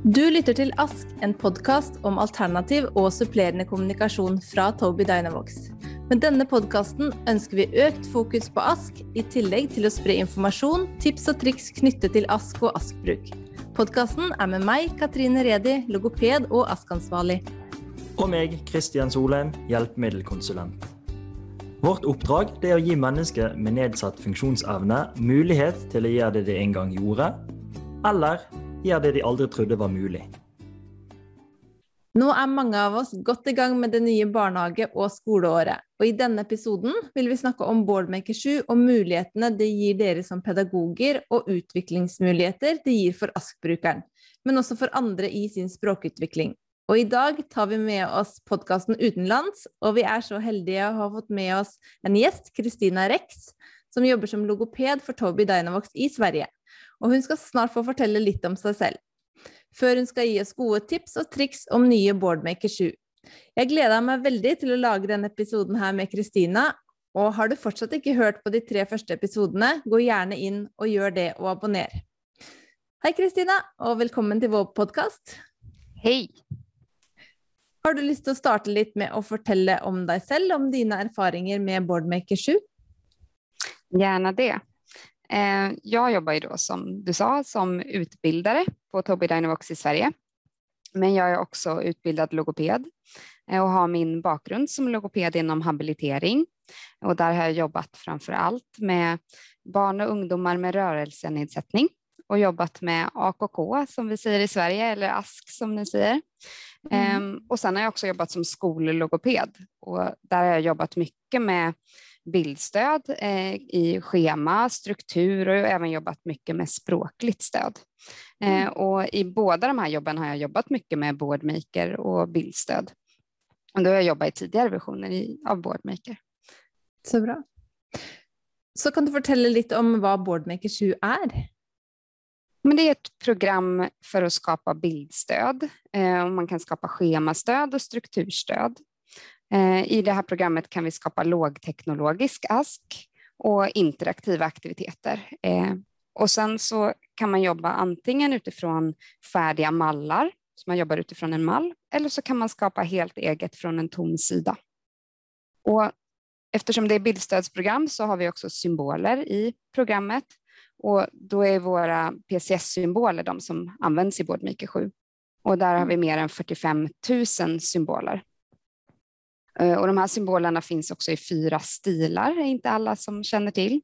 Du lytter til Ask, en podkast om alternativ og supplerende kommunikasjon fra Tobii Dynavox. Med denne podkasten ønsker vi økt fokus på Ask, i tillegg til å spre informasjon, tips og triks knyttet til Ask og Ask-bruk. Podkasten er med meg, Katrine Redi, logoped og Ask-ansvarlig. Og meg, Kristian Solheim, hjelpemiddelkonsulent. Vårt oppdrag er å gi mennesker med nedsatt funksjonsevne mulighet til å gjøre det de en gang gjorde, eller gjør det de aldri trodde var mulig. Nå er mange av oss godt i gang med det nye barnehage- og skoleåret, og i denne episoden vil vi snakke om Boardmaker 7 og mulighetene det gir dere som pedagoger, og utviklingsmuligheter det gir for ASK-brukeren, men også for andre i sin språkutvikling. Og i dag tar vi med oss podkasten utenlands, og vi er så heldige å ha fått med oss en gjest, Kristina Rex, som jobber som logoped for Tobii Dynavox i Sverige og hun skal snart få fortelle litt om seg selv. Før hun skal gi oss gode tips og triks om nye Boardmaker 7. Jeg gleda meg veldig til å lage denne episoden her med Kristina, og har du fortsatt ikke hørt på de tre første episodene, gå gjerne inn og gjør det og abonner. Hei, Kristina, og velkommen til vår podkast. Hei. Har du lyst til å starte litt med å fortelle om deg selv, om dine erfaringer med Boardmaker 7? Gärna det. Eh, jag jobbar ju då som du sa som utbildare på Tobii Dynavox i Sverige. Men jag är också utbildad logoped eh, och har min bakgrund som logoped inom habilitering. Och där har jag jobbat framför allt med barn och ungdomar med rörelsenedsättning och jobbat med AKK som vi säger i Sverige eller ASK som ni säger. Mm. Um, och sen har jag också jobbat som skollogoped och där har jag jobbat mycket med bildstöd eh, i schema, struktur och även jobbat mycket med språkligt stöd. Eh, mm. och I båda de här jobben har jag jobbat mycket med Boardmaker och bildstöd. Och då har jag jobbat i tidigare versioner i, av Boardmaker. Så bra. Så kan du berätta lite om vad Boardmaker 7 är? Men det är ett program för att skapa bildstöd. Eh, man kan skapa schemastöd och strukturstöd. Eh, I det här programmet kan vi skapa lågteknologisk ask och interaktiva aktiviteter. Eh, och sen så kan man jobba antingen utifrån färdiga mallar, så man jobbar utifrån en mall, eller så kan man skapa helt eget från en tom sida. Och eftersom det är bildstödsprogram så har vi också symboler i programmet och då är våra PCS-symboler de som används i Boardmaker 7. Och där har vi mer än 45 000 symboler. Eh, och de här symbolerna finns också i fyra stilar, är inte alla som känner till.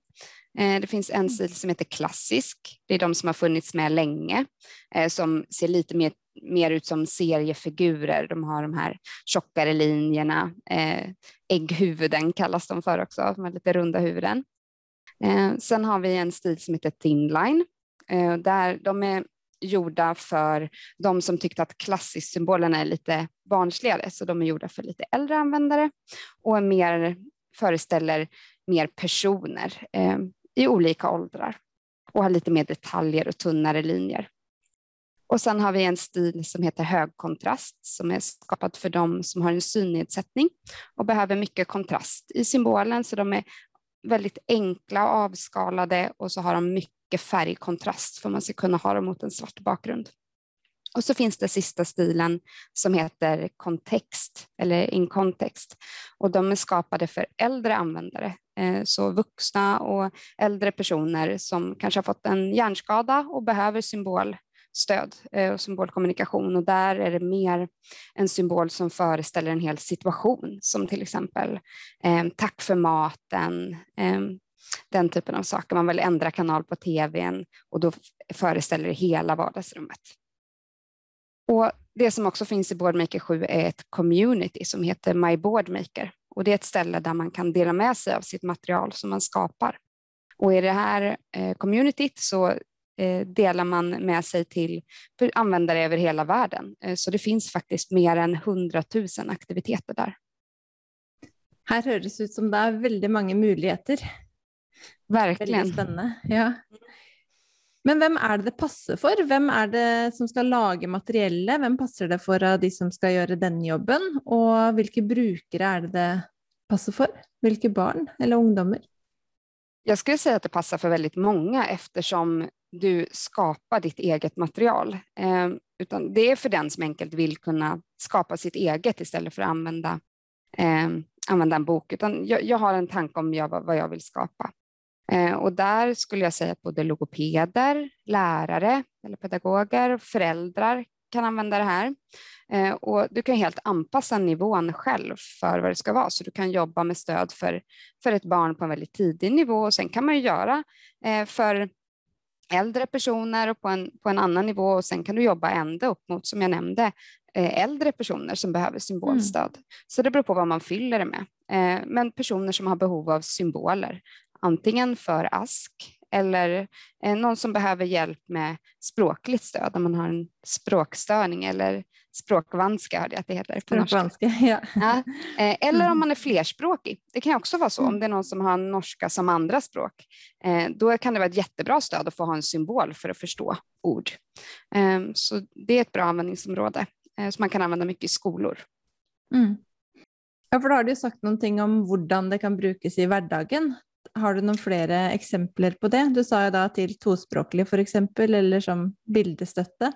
Eh, det finns en mm. stil som heter klassisk. Det är de som har funnits med länge, eh, som ser lite mer, mer ut som seriefigurer. De har de här tjockare linjerna. Ägghuvuden kallas de för också, de har lite runda huvuden. Sen har vi en stil som heter thin line. Där de är gjorda för de som tyckte att klassisksymbolerna är lite barnsligare, så de är gjorda för lite äldre användare och mer föreställer mer personer eh, i olika åldrar och har lite mer detaljer och tunnare linjer. Och sen har vi en stil som heter högkontrast som är skapad för de som har en synnedsättning och behöver mycket kontrast i symbolen, så de är väldigt enkla och avskalade och så har de mycket mycket färgkontrast för man ska kunna ha dem mot en svart bakgrund. Och så finns det sista stilen som heter kontext eller in context och de är skapade för äldre användare, eh, så vuxna och äldre personer som kanske har fått en hjärnskada och behöver symbolstöd eh, och symbolkommunikation och där är det mer en symbol som föreställer en hel situation som till exempel eh, tack för maten, eh, den typen av saker. Man vill ändra kanal på tvn och då föreställer det hela vardagsrummet. Och det som också finns i Boardmaker 7 är ett community som heter My Boardmaker och det är ett ställe där man kan dela med sig av sitt material som man skapar. Och i det här eh, communityt så eh, delar man med sig till användare över hela världen. Eh, så det finns faktiskt mer än 100 000 aktiviteter där. Här hörs det ut som det är väldigt många möjligheter. Verkligen. Väldigt spännande. Ja. Men vem är det det passar för? Vem är det som ska laga materialet? Vem passar det för av de som ska göra den jobben? Och vilka brukare är det det passar för? Vilka barn eller ungdomar? Jag skulle säga att det passar för väldigt många eftersom du skapar ditt eget material, eh, utan det är för den som enkelt vill kunna skapa sitt eget istället för att använda, eh, använda en bok. Utan jag, jag har en tanke om jag, vad jag vill skapa. Eh, och där skulle jag säga att både logopeder, lärare eller pedagoger, föräldrar kan använda det här. Eh, och du kan helt anpassa nivån själv för vad det ska vara, så du kan jobba med stöd för, för ett barn på en väldigt tidig nivå och sen kan man ju göra eh, för äldre personer och på en, på en annan nivå och sen kan du jobba ända upp mot, som jag nämnde, äldre personer som behöver symbolstöd. Mm. Så det beror på vad man fyller det med. Men personer som har behov av symboler, antingen för ask eller eh, någon som behöver hjälp med språkligt stöd om man har en språkstörning eller språkvanska hörde jag att det heter. Språkvanska, ja. ja. Eh, eller om mm. man är flerspråkig. Det kan också vara så om mm. det är någon som har norska som andra språk. Eh, då kan det vara ett jättebra stöd att få ha en symbol för att förstå ord. Så det är ett bra användningsområde som man kan använda mycket i skolor. Mm. Ja, för då har du sagt någonting om hur det kan brukas i vardagen. Har du några flere exempel på det? Du sa ju då till tvåspråkliga för exempel, eller som bildestøtte.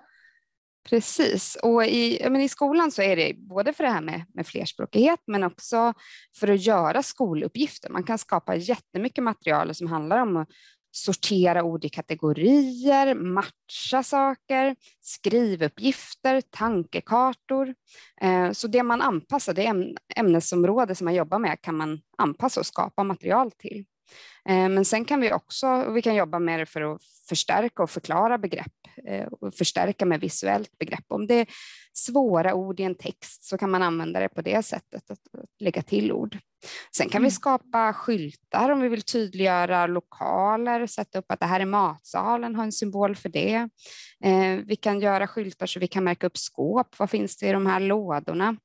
Precis, och i, men i skolan så är det både för det här med, med flerspråkighet men också för att göra skoluppgifter. Man kan skapa jättemycket material som handlar om att sortera ord i kategorier, matcha saker, skrivuppgifter, tankekartor. Eh, så det man anpassar, det ämnesområde som man jobbar med kan man anpassa och skapa material till. Eh, men sen kan vi också vi kan jobba med det för att förstärka och förklara begrepp eh, och förstärka med visuellt begrepp. Om det är svåra ord i en text så kan man använda det på det sättet, att lägga till ord. Sen kan vi mm. skapa skyltar om vi vill tydliggöra lokaler, sätta upp att det här är matsalen, ha en symbol för det. Eh, vi kan göra skyltar så vi kan märka upp skåp, vad finns det i de här lådorna?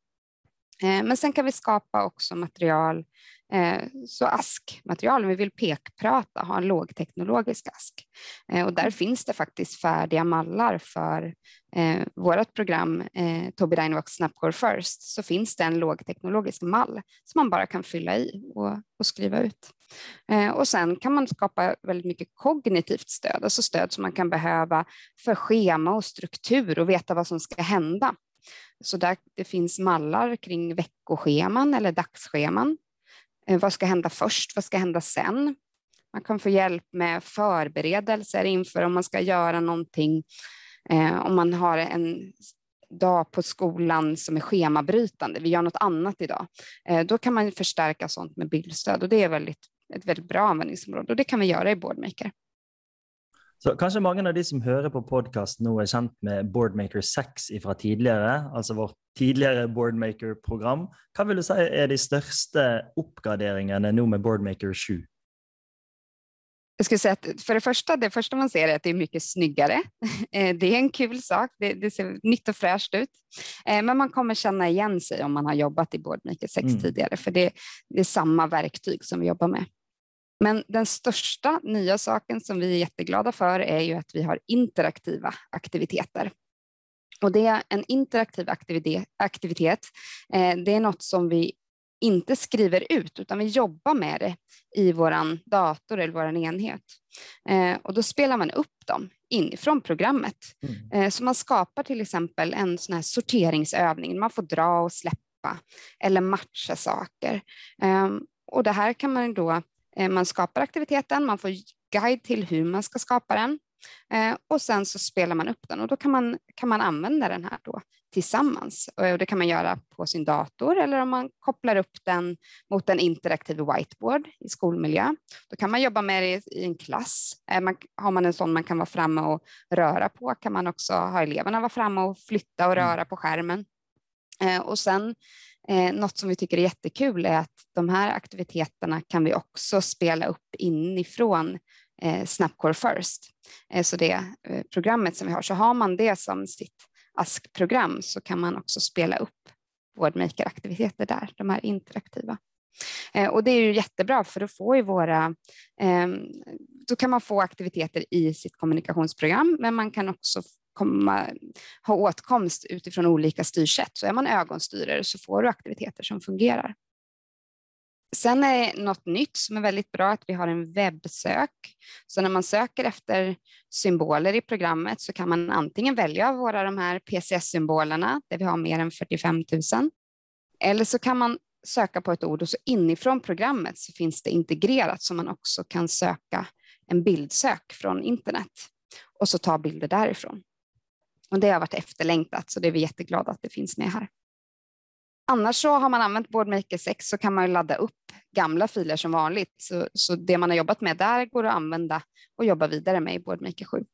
Men sen kan vi skapa också material så askmaterial, om vi vill pekprata, ha en lågteknologisk ask. Eh, och där finns det faktiskt färdiga mallar för eh, vårt program eh, Tobii Dynavox Snapcore First, så finns det en lågteknologisk mall som man bara kan fylla i och, och skriva ut. Eh, och sen kan man skapa väldigt mycket kognitivt stöd, alltså stöd som man kan behöva för schema och struktur och veta vad som ska hända. Så där det finns mallar kring veckoscheman eller dagsscheman Eh, Eh, vad ska hända först? Vad ska hända sen? Man kan få hjälp med förberedelser inför om man ska göra någonting. Eh, om man har en dag på skolan som är schemabrytande, vi gör något annat idag, eh, då kan man förstärka sånt med bildstöd och det är väldigt, ett väldigt bra användningsområde och det kan vi göra i Boardmaker. Så kanske många av de som hører på podkast nå er kjent med Boardmaker 6 fra tidligere, altså vårt tidligere Boardmaker-program. Hva vil du si er de största uppgraderingarna nu med Boardmaker 7? Jag skulle säga att för det första, det första man ser är att det är mycket snyggare. Eh, det är en kul sak, det, det ser nytt och fräscht ut. Eh, men man kommer känna igen sig om man har jobbat i Boardmaker 6 mm. tidigare, för det, det är samma verktyg som vi jobbar med. Men den största nya saken som vi är jätteglada för är ju att vi har interaktiva aktiviteter. Och det är en interaktiv aktivitet. Eh, det är något som vi inte skriver ut, utan vi jobbar med det i vår dator eller vår enhet. Eh, och då spelar man upp dem inifrån programmet. Mm. Eh, så man skapar till exempel en sån här sorteringsövning. Man får dra och släppa eller matcha saker. Och det här kan man då man skapar aktiviteten, man får guide till hur man ska skapa den eh, och sen så spelar man upp den och då kan man, kan man använda den här då tillsammans. Och det kan man göra på sin dator eller om man kopplar upp den mot en interaktiv whiteboard i skolmiljö. Då kan man jobba med det i en klass. Eh, man, har man en sån man kan vara framme och röra på kan man också ha eleverna vara framme och flytta och mm. röra på skärmen. Och sen Eh, något som vi tycker är jättekul är att de här aktiviteterna kan vi också spela upp inifrån eh, Snapcore First. Eh, så det eh, programmet som vi har, så har man det som sitt ASK-program så kan man också spela upp Boardmaker-aktiviteter där, de här interaktiva. Eh, och det är ju jättebra för då får ju våra, ehm, då kan man få aktiviteter i sitt kommunikationsprogram, men man kan också komma, ha åtkomst utifrån olika styrsätt. Så är man ögonstyrare så får du aktiviteter som fungerar. Sen är något nytt som är väldigt bra att vi har en webbsök. Så när man söker efter symboler i programmet så kan man antingen välja våra de här PCS-symbolerna där vi har mer än 45 000. Eller så kan man söka på ett ord och så inifrån programmet så finns det integrerat så man också kan söka en bildsök från internet och så ta bilder därifrån. Och det har varit efterlängtat så det är vi jätteglada att det finns med här. Annars så har man använt Boardmaker 6 så kan man ladda upp gamla filer som vanligt. Så, så det man har jobbat med där går att använda och jobba vidare med i Boardmaker 7.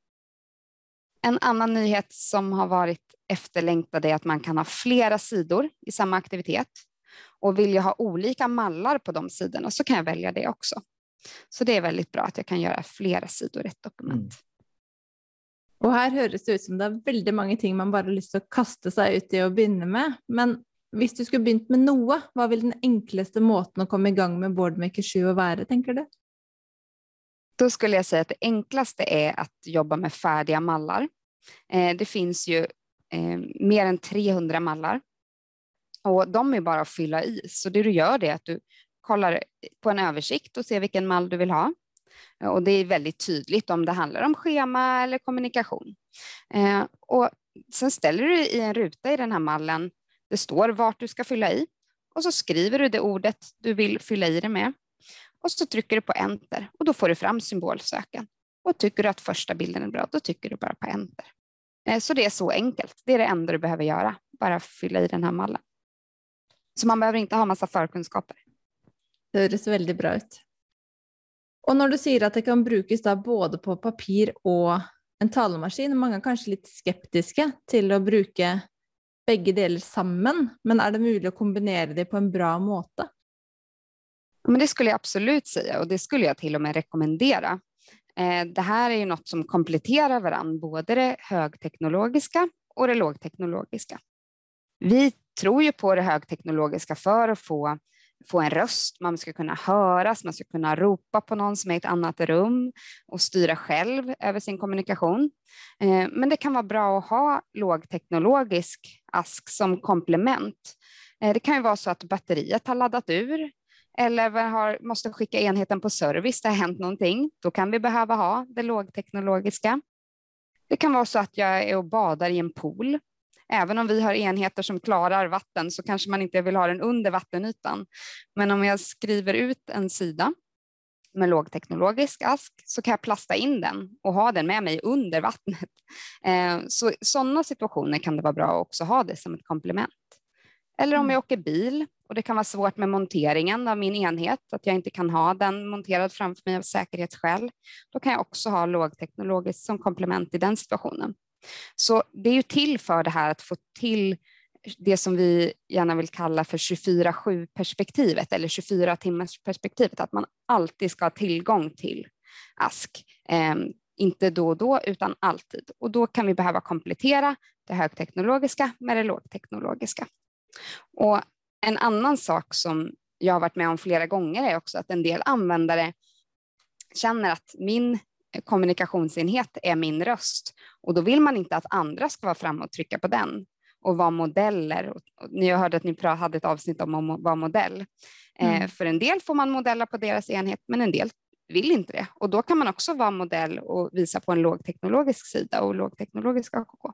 En annan nyhet som har varit efterlängtad är att man kan ha flera sidor i samma aktivitet. Och vill jag ha olika mallar på de sidorna så kan jag välja det också. Så det är väldigt bra att jag kan göra flera sidor i ett dokument. Mm. Och här hörs det ut som det är väldigt många ting man bara har lyst til å kasta sig ut i och börja med. Men Hvis du skulle begynt med noe, hva vil den enkleste måten å komme i gang med Boardmaker 7 å være, tenker du? Då skulle jag säga att det enklaste är att jobba med färdiga mallar. Eh, det finns ju eh, mer än 300 mallar och de är bara att fylla i. Så det du gör är att du kollar på en översikt och ser vilken mall du vill ha. Eh, och det är väldigt tydligt om det handlar om schema eller kommunikation. Eh, och sen ställer du i en ruta i den här mallen det står vart du ska fylla i och så skriver du det ordet du vill fylla i det med och så trycker du på enter och då får du fram symbolsöken. Och tycker du att första bilden är bra, då trycker du bara på enter. Eh, så det är så enkelt. Det är det enda du behöver göra, bara fylla i den här mallen. Så man behöver inte ha massa förkunskaper. Det ser väldigt bra ut. Och när du säger att det kan brukas både på papper och en talemaskin, många är kanske lite skeptiska till att bruka bägge delar samman, men är det möjligt att kombinera det på en bra måte? Men det skulle jag absolut säga och det skulle jag till och med rekommendera. Eh, det här är ju något som kompletterar varandra, både det högteknologiska och det lågteknologiska. Vi tror ju på det högteknologiska för att få få en röst, man ska kunna höras, man ska kunna ropa på någon som är i ett annat rum och styra själv över sin kommunikation. Eh, men det kan vara bra att ha lågteknologisk ask som komplement. Eh, det kan ju vara så att batteriet har laddat ur eller har, måste skicka enheten på service, det har hänt någonting. Då kan vi behöva ha det lågteknologiska. Det kan vara så att jag är och badar i en pool Även om vi har enheter som klarar vatten så kanske man inte vill ha den under vattenytan. Men om jag skriver ut en sida med lågteknologisk ask så kan jag plasta in den och ha den med mig under vattnet. Eh, så sådana situationer kan det vara bra att också ha det som ett komplement. Eller om mm. jag åker bil och det kan vara svårt med monteringen av min enhet, att jag inte kan ha den monterad framför mig av säkerhetsskäl. Då kan jag också ha lågteknologiskt som komplement i den situationen. Så det är ju till för det här att få till det som vi gärna vill kalla för 24-7 perspektivet eller 24 timmars perspektivet, att man alltid ska ha tillgång till ask. Eh, inte då och då, utan alltid. Och då kan vi behöva komplettera det högteknologiska med det lågteknologiska. Och en annan sak som jag har varit med om flera gånger är också att en del användare känner att min kommunikationsenhet är min röst och då vill man inte att andra ska vara framme och trycka på den och vara modeller. Ni har hört att ni hade ett avsnitt om att vara modell. Eh, mm. För en del får man modella på deras enhet, men en del vill inte det. Och då kan man också vara modell och visa på en lågteknologisk sida och lågteknologisk AKK.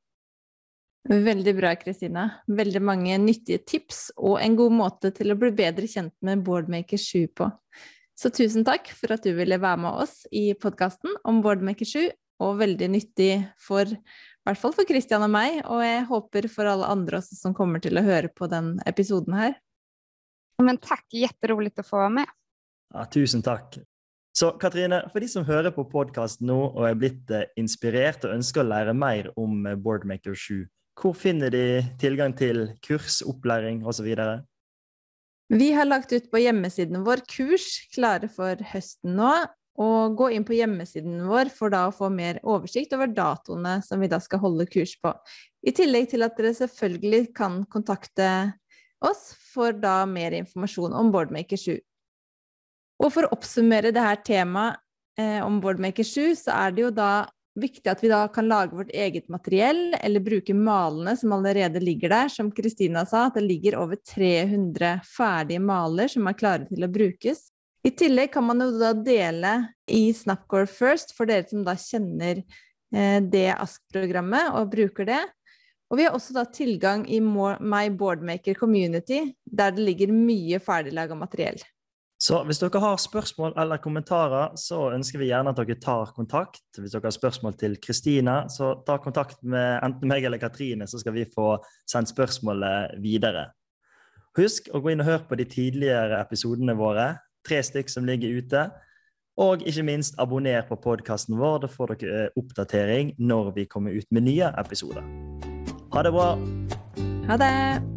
Väldigt bra Kristina. Väldigt många nyttiga tips och en god måte till att bli bättre känd med Boardmaker 7 på. Så tusen tack för att du ville vara med oss i podcasten om Boardmaker 7 och väldigt nyttig för i alla fall för Christian och mig och jag hoppas för alla andra som kommer till att höra på den episoden här. Men tack, jätteroligt att få vara med. Ja, tusen tack. Så Katrine, för de som hör på podcast nu och är blivit eh, inspirerade och önskar lära mer om eh, Boardmaker 7, var finner de tillgång till kurs, upplärning och så vidare? Vi har lagt ut på hemsidan vår kurs klare för hösten nu och gå in på hemsidan vår för att få mer översikt över datorerna som vi då ska hålla kurs på. I tillägg till att ni självklart kan kontakta oss för då mer information om Boardmaker 7. Och för att uppsummera det här temat eh, om Boardmaker 7 så är det ju då viktig at vi da kan lage vårt eget materiell, eller bruke malene som allerede ligger der. Som Kristina sa, at det ligger over 300 ferdige maler som er klare til å brukes. I tillegg kan man jo da dele i Snapcore First, for dere som da kjenner eh, det ASK-programmet og bruker det. Og vi har også da tilgang i My Boardmaker Community, der det ligger mye ferdiglaga materiell. Så hvis dere har spørsmål eller kommentarer, så ønsker vi gjerne at dere tar kontakt. Hvis dere har spørsmål til Kristina, så ta kontakt med enten meg eller Katrine, så skal vi få sendt spørsmålet videre. Husk å gå inn og høre på de tidligere episodene våre, tre stykk som ligger ute. Og ikke minst abonner på podkasten vår, da får dere eh, oppdatering når vi kommer ut med nye episoder. Ha det bra! Ha det!